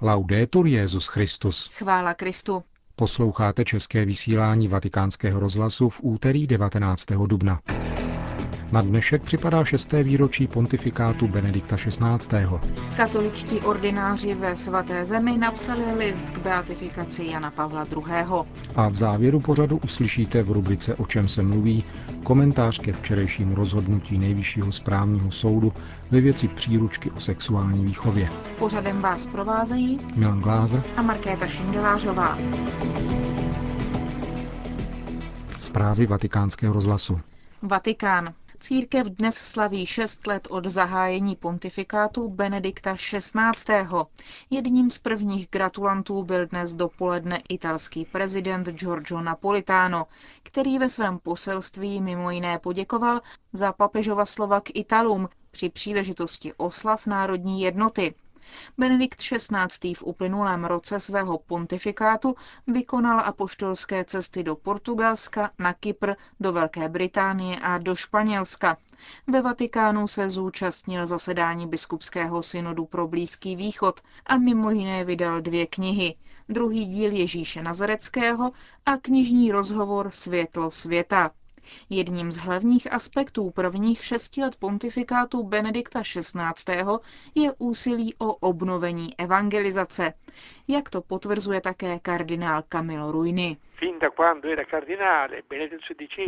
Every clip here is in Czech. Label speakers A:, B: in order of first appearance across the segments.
A: Laudetur Jezus Christus.
B: Chvála Kristu.
A: Posloucháte české vysílání Vatikánského rozhlasu v úterý 19. dubna. Na dnešek připadá šesté výročí pontifikátu Benedikta XVI.
B: Katoličtí ordináři ve svaté zemi napsali list k beatifikaci Jana Pavla II.
A: A v závěru pořadu uslyšíte v rubrice O čem se mluví komentář ke včerejšímu rozhodnutí Nejvyššího správního soudu ve věci příručky o sexuální výchově.
B: Pořadem vás provázejí
A: Milan Glázer
B: a Markéta Šindelářová.
A: Zprávy vatikánského rozhlasu.
B: Vatikán. Církev dnes slaví šest let od zahájení pontifikátu Benedikta XVI. Jedním z prvních gratulantů byl dnes dopoledne italský prezident Giorgio Napolitano, který ve svém poselství mimo jiné poděkoval za papežova slova k Italům při příležitosti oslav národní jednoty. Benedikt XVI. v uplynulém roce svého pontifikátu vykonal apoštolské cesty do Portugalska, na Kypr, do Velké Británie a do Španělska. Ve Vatikánu se zúčastnil zasedání biskupského synodu pro Blízký východ a mimo jiné vydal dvě knihy. Druhý díl Ježíše Nazareckého a knižní rozhovor Světlo světa. Jedním z hlavních aspektů prvních šesti let pontifikátu Benedikta XVI. je úsilí o obnovení evangelizace, jak to potvrzuje také kardinál Camilo Ruini.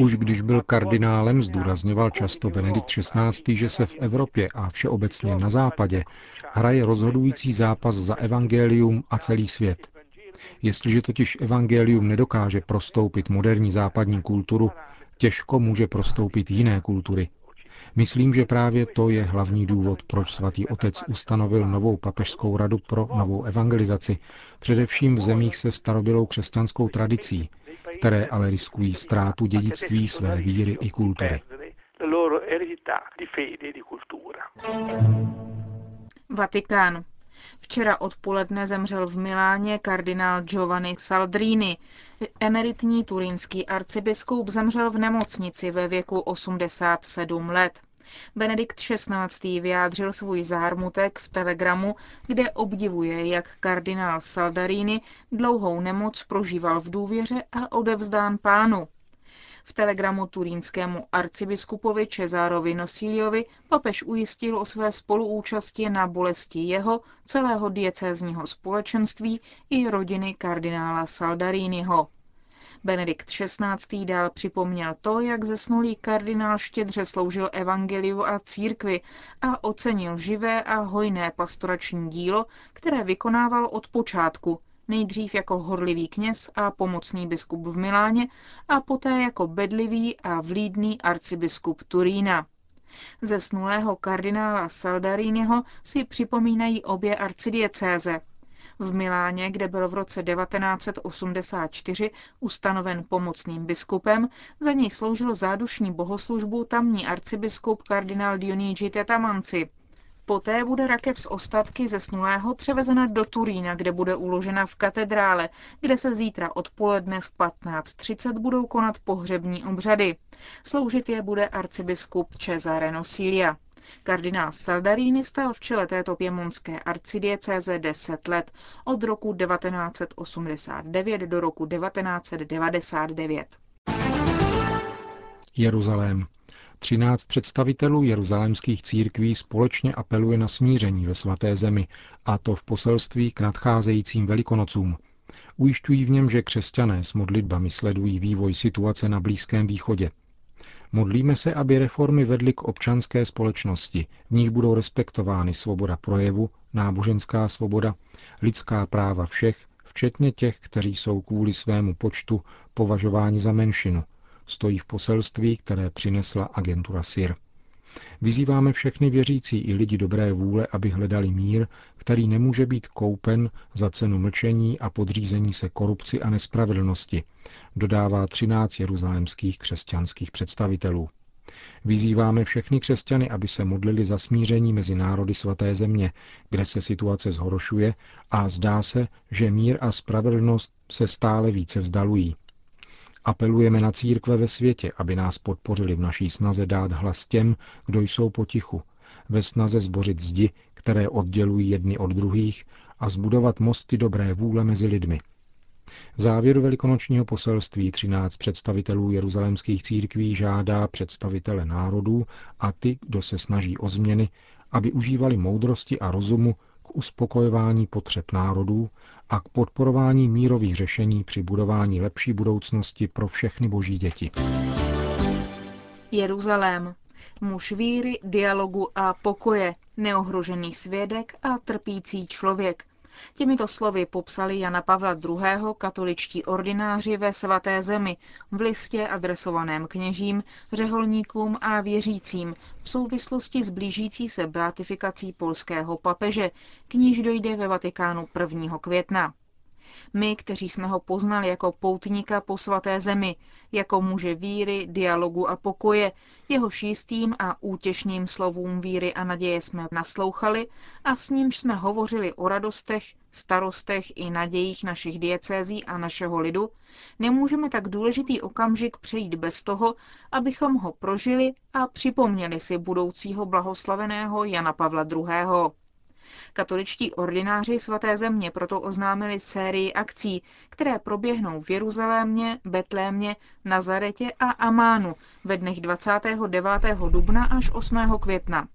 A: Už když byl kardinálem, zdůrazňoval často Benedikt XVI., že se v Evropě a všeobecně na západě hraje rozhodující zápas za evangelium a celý svět. Jestliže totiž evangelium nedokáže prostoupit moderní západní kulturu, těžko může prostoupit jiné kultury. Myslím, že právě to je hlavní důvod, proč svatý otec ustanovil novou papežskou radu pro novou evangelizaci, především v zemích se starobylou křesťanskou tradicí, které ale riskují ztrátu dědictví své víry i kultury.
B: Vatikán. Včera odpoledne zemřel v Miláně kardinál Giovanni Saldrini. Emeritní turínský arcibiskup zemřel v nemocnici ve věku 87 let. Benedikt XVI. vyjádřil svůj zármutek v telegramu, kde obdivuje, jak kardinál Saldarini dlouhou nemoc prožíval v důvěře a odevzdán pánu. V telegramu turínskému arcibiskupovi Cezárovi Nosiliovi papež ujistil o své spoluúčasti na bolesti jeho, celého diecézního společenství i rodiny kardinála Saldariniho. Benedikt XVI. dál připomněl to, jak zesnulý kardinál štědře sloužil evangeliu a církvi a ocenil živé a hojné pastorační dílo, které vykonával od počátku, nejdřív jako horlivý kněz a pomocný biskup v Miláně a poté jako bedlivý a vlídný arcibiskup Turína. Zesnulého kardinála Saldariniho si připomínají obě arcidiecéze. V Miláně, kde byl v roce 1984 ustanoven pomocným biskupem, za něj sloužil zádušní bohoslužbu tamní arcibiskup kardinál Dionigi Tetamanci. Poté bude rakev z ostatky zesnulého převezena do Turína, kde bude uložena v katedrále, kde se zítra odpoledne v 15.30 budou konat pohřební obřady. Sloužit je bude arcibiskup Cesare Nosilia. Kardinál Saldarini stál v čele této piemonské arcidiecéze 10 let, od roku 1989 do roku 1999.
A: Jeruzalém. Třináct představitelů jeruzalémských církví společně apeluje na smíření ve svaté zemi, a to v poselství k nadcházejícím velikonocům. Ujišťují v něm, že křesťané s modlitbami sledují vývoj situace na Blízkém východě. Modlíme se, aby reformy vedly k občanské společnosti, v níž budou respektovány svoboda projevu, náboženská svoboda, lidská práva všech, včetně těch, kteří jsou kvůli svému počtu považováni za menšinu, stojí v poselství, které přinesla agentura SIR. Vyzýváme všechny věřící i lidi dobré vůle, aby hledali mír, který nemůže být koupen za cenu mlčení a podřízení se korupci a nespravedlnosti, dodává 13 jeruzalémských křesťanských představitelů. Vyzýváme všechny křesťany, aby se modlili za smíření mezi národy svaté země, kde se situace zhoršuje a zdá se, že mír a spravedlnost se stále více vzdalují. Apelujeme na církve ve světě, aby nás podpořili v naší snaze dát hlas těm, kdo jsou potichu, ve snaze zbořit zdi, které oddělují jedny od druhých a zbudovat mosty dobré vůle mezi lidmi. V závěru velikonočního poselství 13 představitelů jeruzalémských církví žádá představitele národů a ty, kdo se snaží o změny, aby užívali moudrosti a rozumu uspokojování potřeb národů a k podporování mírových řešení při budování lepší budoucnosti pro všechny boží děti.
B: Jeruzalém. Muž víry, dialogu a pokoje, neohrožený svědek a trpící člověk. Těmito slovy popsali Jana Pavla II. katoličtí ordináři ve svaté zemi v listě adresovaném kněžím, řeholníkům a věřícím v souvislosti s blížící se beatifikací polského papeže, k níž dojde ve Vatikánu 1. května. My, kteří jsme ho poznali jako poutníka po svaté zemi, jako muže víry, dialogu a pokoje, jeho šístým a útěšným slovům víry a naděje jsme naslouchali a s nímž jsme hovořili o radostech, starostech i nadějích našich diecézí a našeho lidu, nemůžeme tak důležitý okamžik přejít bez toho, abychom ho prožili a připomněli si budoucího blahoslaveného Jana Pavla II. Katoličtí ordináři svaté země proto oznámili sérii akcí, které proběhnou v Jeruzalémě, Betlémě, Nazaretě a Amánu ve dnech 29. dubna až 8. května.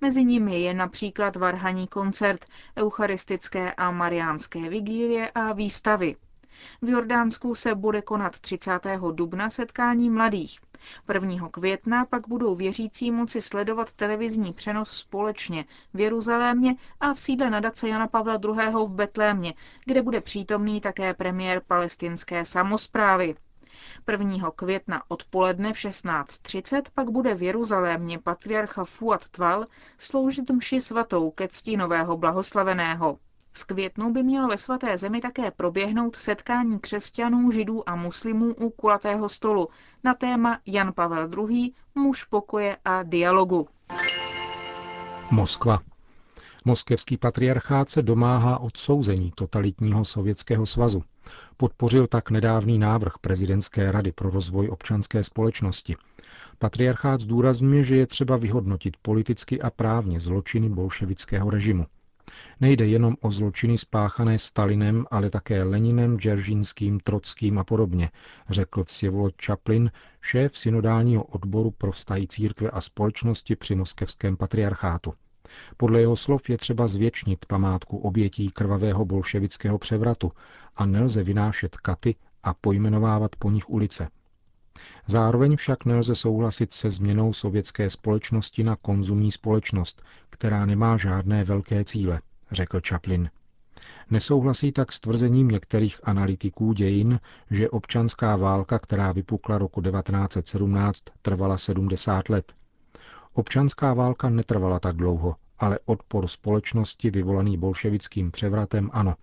B: Mezi nimi je například varhaní koncert, eucharistické a mariánské vigílie a výstavy. V Jordánsku se bude konat 30. dubna setkání mladých. 1. května pak budou věřící moci sledovat televizní přenos společně v Jeruzalémě a v sídle nadace Jana Pavla II. v Betlémě, kde bude přítomný také premiér palestinské samozprávy. 1. května odpoledne v 16.30 pak bude v Jeruzalémě patriarcha Fuad Tval sloužit mši svatou ke cti nového blahoslaveného. V květnu by mělo ve svaté zemi také proběhnout setkání křesťanů, židů a muslimů u kulatého stolu na téma Jan Pavel II. muž pokoje a dialogu.
A: Moskva. Moskevský patriarchát se domáhá odsouzení totalitního Sovětského svazu. Podpořil tak nedávný návrh prezidentské rady pro rozvoj občanské společnosti. Patriarchát zdůrazňuje, že je třeba vyhodnotit politicky a právně zločiny bolševického režimu. Nejde jenom o zločiny spáchané Stalinem, ale také Leninem, Džeržínským, Trockým a podobně, řekl Vsěvolod Chaplin, šéf synodálního odboru pro vztahy církve a společnosti při moskevském patriarchátu. Podle jeho slov je třeba zvětšnit památku obětí krvavého bolševického převratu a nelze vynášet katy a pojmenovávat po nich ulice. Zároveň však nelze souhlasit se změnou sovětské společnosti na konzumní společnost, která nemá žádné velké cíle, řekl Chaplin. Nesouhlasí tak s tvrzením některých analytiků dějin, že občanská válka, která vypukla roku 1917, trvala 70 let. Občanská válka netrvala tak dlouho, ale odpor společnosti vyvolaný bolševickým převratem ano.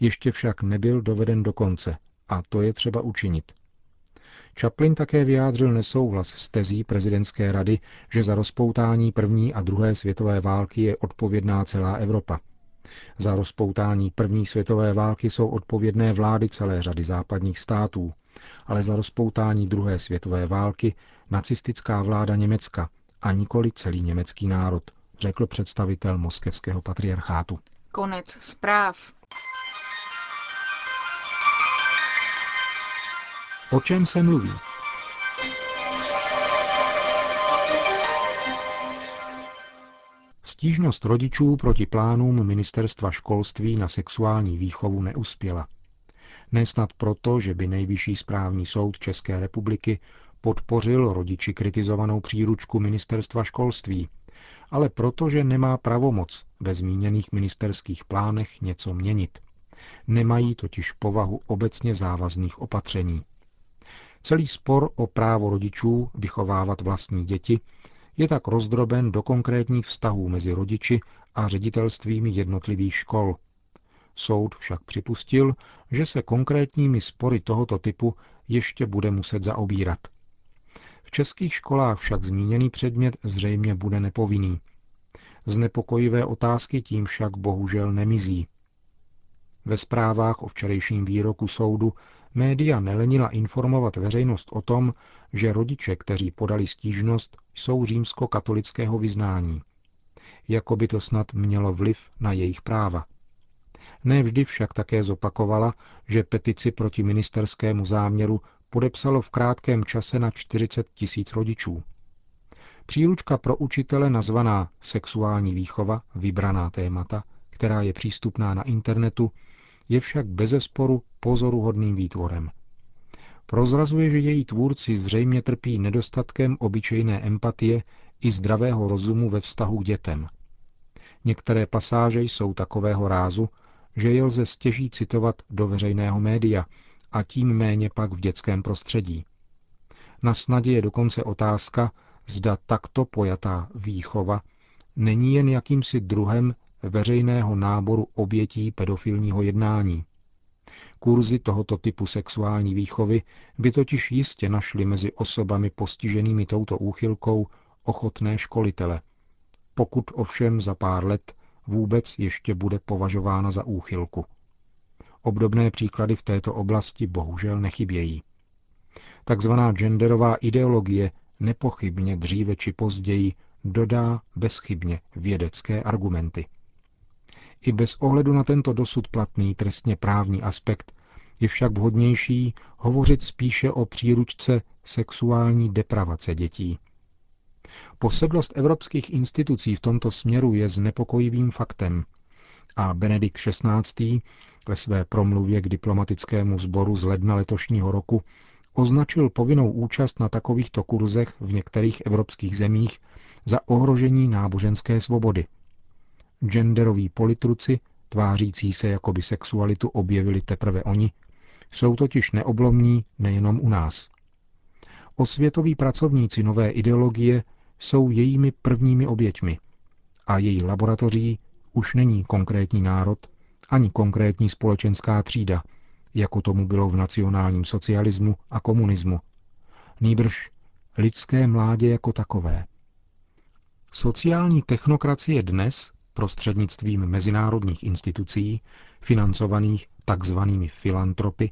A: Ještě však nebyl doveden do konce a to je třeba učinit. Chaplin také vyjádřil nesouhlas s tezí prezidentské rady, že za rozpoutání první a druhé světové války je odpovědná celá Evropa. Za rozpoutání první světové války jsou odpovědné vlády celé řady západních států, ale za rozpoutání druhé světové války nacistická vláda Německa a nikoli celý německý národ, řekl představitel moskevského patriarchátu.
B: Konec zpráv.
A: O čem se mluví? Stížnost rodičů proti plánům ministerstva školství na sexuální výchovu neuspěla. Nesnad proto, že by nejvyšší správní soud České republiky podpořil rodiči kritizovanou příručku ministerstva školství, ale proto, že nemá pravomoc ve zmíněných ministerských plánech něco měnit. Nemají totiž povahu obecně závazných opatření. Celý spor o právo rodičů vychovávat vlastní děti je tak rozdroben do konkrétních vztahů mezi rodiči a ředitelstvími jednotlivých škol. Soud však připustil, že se konkrétními spory tohoto typu ještě bude muset zaobírat. V českých školách však zmíněný předmět zřejmě bude nepovinný. Znepokojivé otázky tím však bohužel nemizí. Ve zprávách o včerejším výroku soudu média nelenila informovat veřejnost o tom, že rodiče, kteří podali stížnost, jsou římskokatolického vyznání. jako by to snad mělo vliv na jejich práva. Ne vždy však také zopakovala, že petici proti ministerskému záměru podepsalo v krátkém čase na 40 tisíc rodičů. Příručka pro učitele nazvaná Sexuální výchova, vybraná témata, která je přístupná na internetu, je však bezesporu pozoruhodným výtvorem. Prozrazuje, že její tvůrci zřejmě trpí nedostatkem obyčejné empatie i zdravého rozumu ve vztahu k dětem. Některé pasáže jsou takového rázu, že je lze stěží citovat do veřejného média a tím méně pak v dětském prostředí. Na snadě je dokonce otázka, zda takto pojatá výchova není jen jakýmsi druhem veřejného náboru obětí pedofilního jednání. Kurzy tohoto typu sexuální výchovy by totiž jistě našli mezi osobami postiženými touto úchylkou ochotné školitele, pokud ovšem za pár let vůbec ještě bude považována za úchylku. Obdobné příklady v této oblasti bohužel nechybějí. Takzvaná genderová ideologie nepochybně dříve či později dodá bezchybně vědecké argumenty. I bez ohledu na tento dosud platný trestně právní aspekt je však vhodnější hovořit spíše o příručce sexuální depravace dětí. Posedlost evropských institucí v tomto směru je znepokojivým faktem a Benedikt XVI. ve své promluvě k diplomatickému sboru z ledna letošního roku označil povinnou účast na takovýchto kurzech v některých evropských zemích za ohrožení náboženské svobody. Genderoví politruci, tvářící se jako by sexualitu objevili teprve oni, jsou totiž neoblomní nejenom u nás. Osvětoví pracovníci nové ideologie jsou jejími prvními oběťmi a její laboratoří už není konkrétní národ ani konkrétní společenská třída, jako tomu bylo v nacionálním socialismu a komunismu. Nýbrž lidské mládě jako takové. Sociální technokracie dnes, prostřednictvím mezinárodních institucí, financovaných takzvanými filantropy,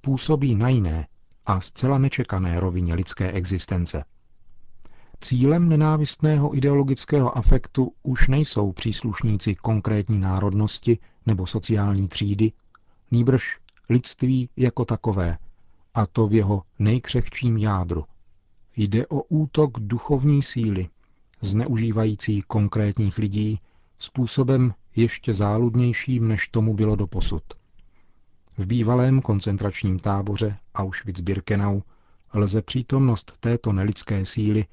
A: působí na jiné a zcela nečekané rovině lidské existence. Cílem nenávistného ideologického afektu už nejsou příslušníci konkrétní národnosti nebo sociální třídy, nýbrž lidství jako takové, a to v jeho nejkřehčím jádru. Jde o útok duchovní síly, zneužívající konkrétních lidí způsobem ještě záludnějším, než tomu bylo doposud. V bývalém koncentračním táboře Auschwitz-Birkenau lze přítomnost této nelidské síly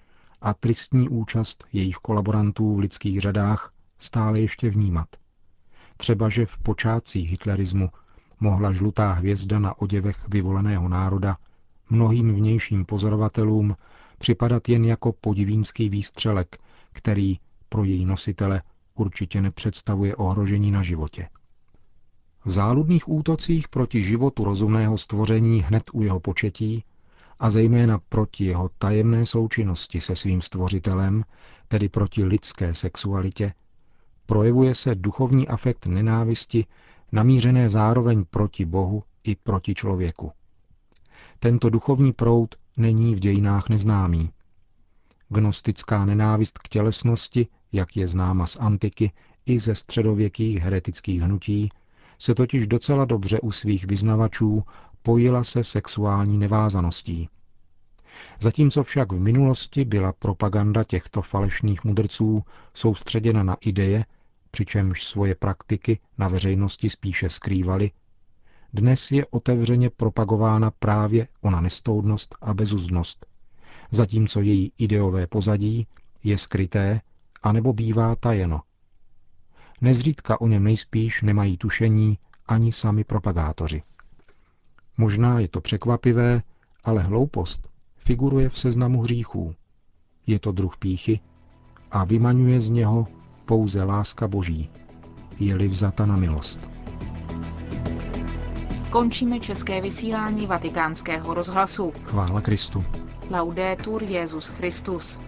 A: a tristní účast jejich kolaborantů v lidských řadách stále ještě vnímat. Třeba, že v počátcích hitlerismu mohla žlutá hvězda na oděvech vyvoleného národa mnohým vnějším pozorovatelům připadat jen jako podivínský výstřelek, který pro její nositele určitě nepředstavuje ohrožení na životě. V záludných útocích proti životu rozumného stvoření hned u jeho početí a zejména proti jeho tajemné součinnosti se svým stvořitelem, tedy proti lidské sexualitě, projevuje se duchovní afekt nenávisti namířené zároveň proti Bohu i proti člověku. Tento duchovní proud není v dějinách neznámý. Gnostická nenávist k tělesnosti, jak je známa z antiky i ze středověkých heretických hnutí, se totiž docela dobře u svých vyznavačů pojila se sexuální nevázaností. Zatímco však v minulosti byla propaganda těchto falešných mudrců soustředěna na ideje, přičemž svoje praktiky na veřejnosti spíše skrývali, dnes je otevřeně propagována právě ona nestoudnost a bezuznost, zatímco její ideové pozadí je skryté anebo bývá tajeno. Nezřídka o něm nejspíš nemají tušení ani sami propagátoři. Možná je to překvapivé, ale hloupost figuruje v seznamu hříchů. Je to druh píchy a vymaňuje z něho pouze láska Boží, je-li vzata na milost.
B: Končíme české vysílání vatikánského rozhlasu.
A: Chvála Kristu.
B: Laudetur Jezus Christus.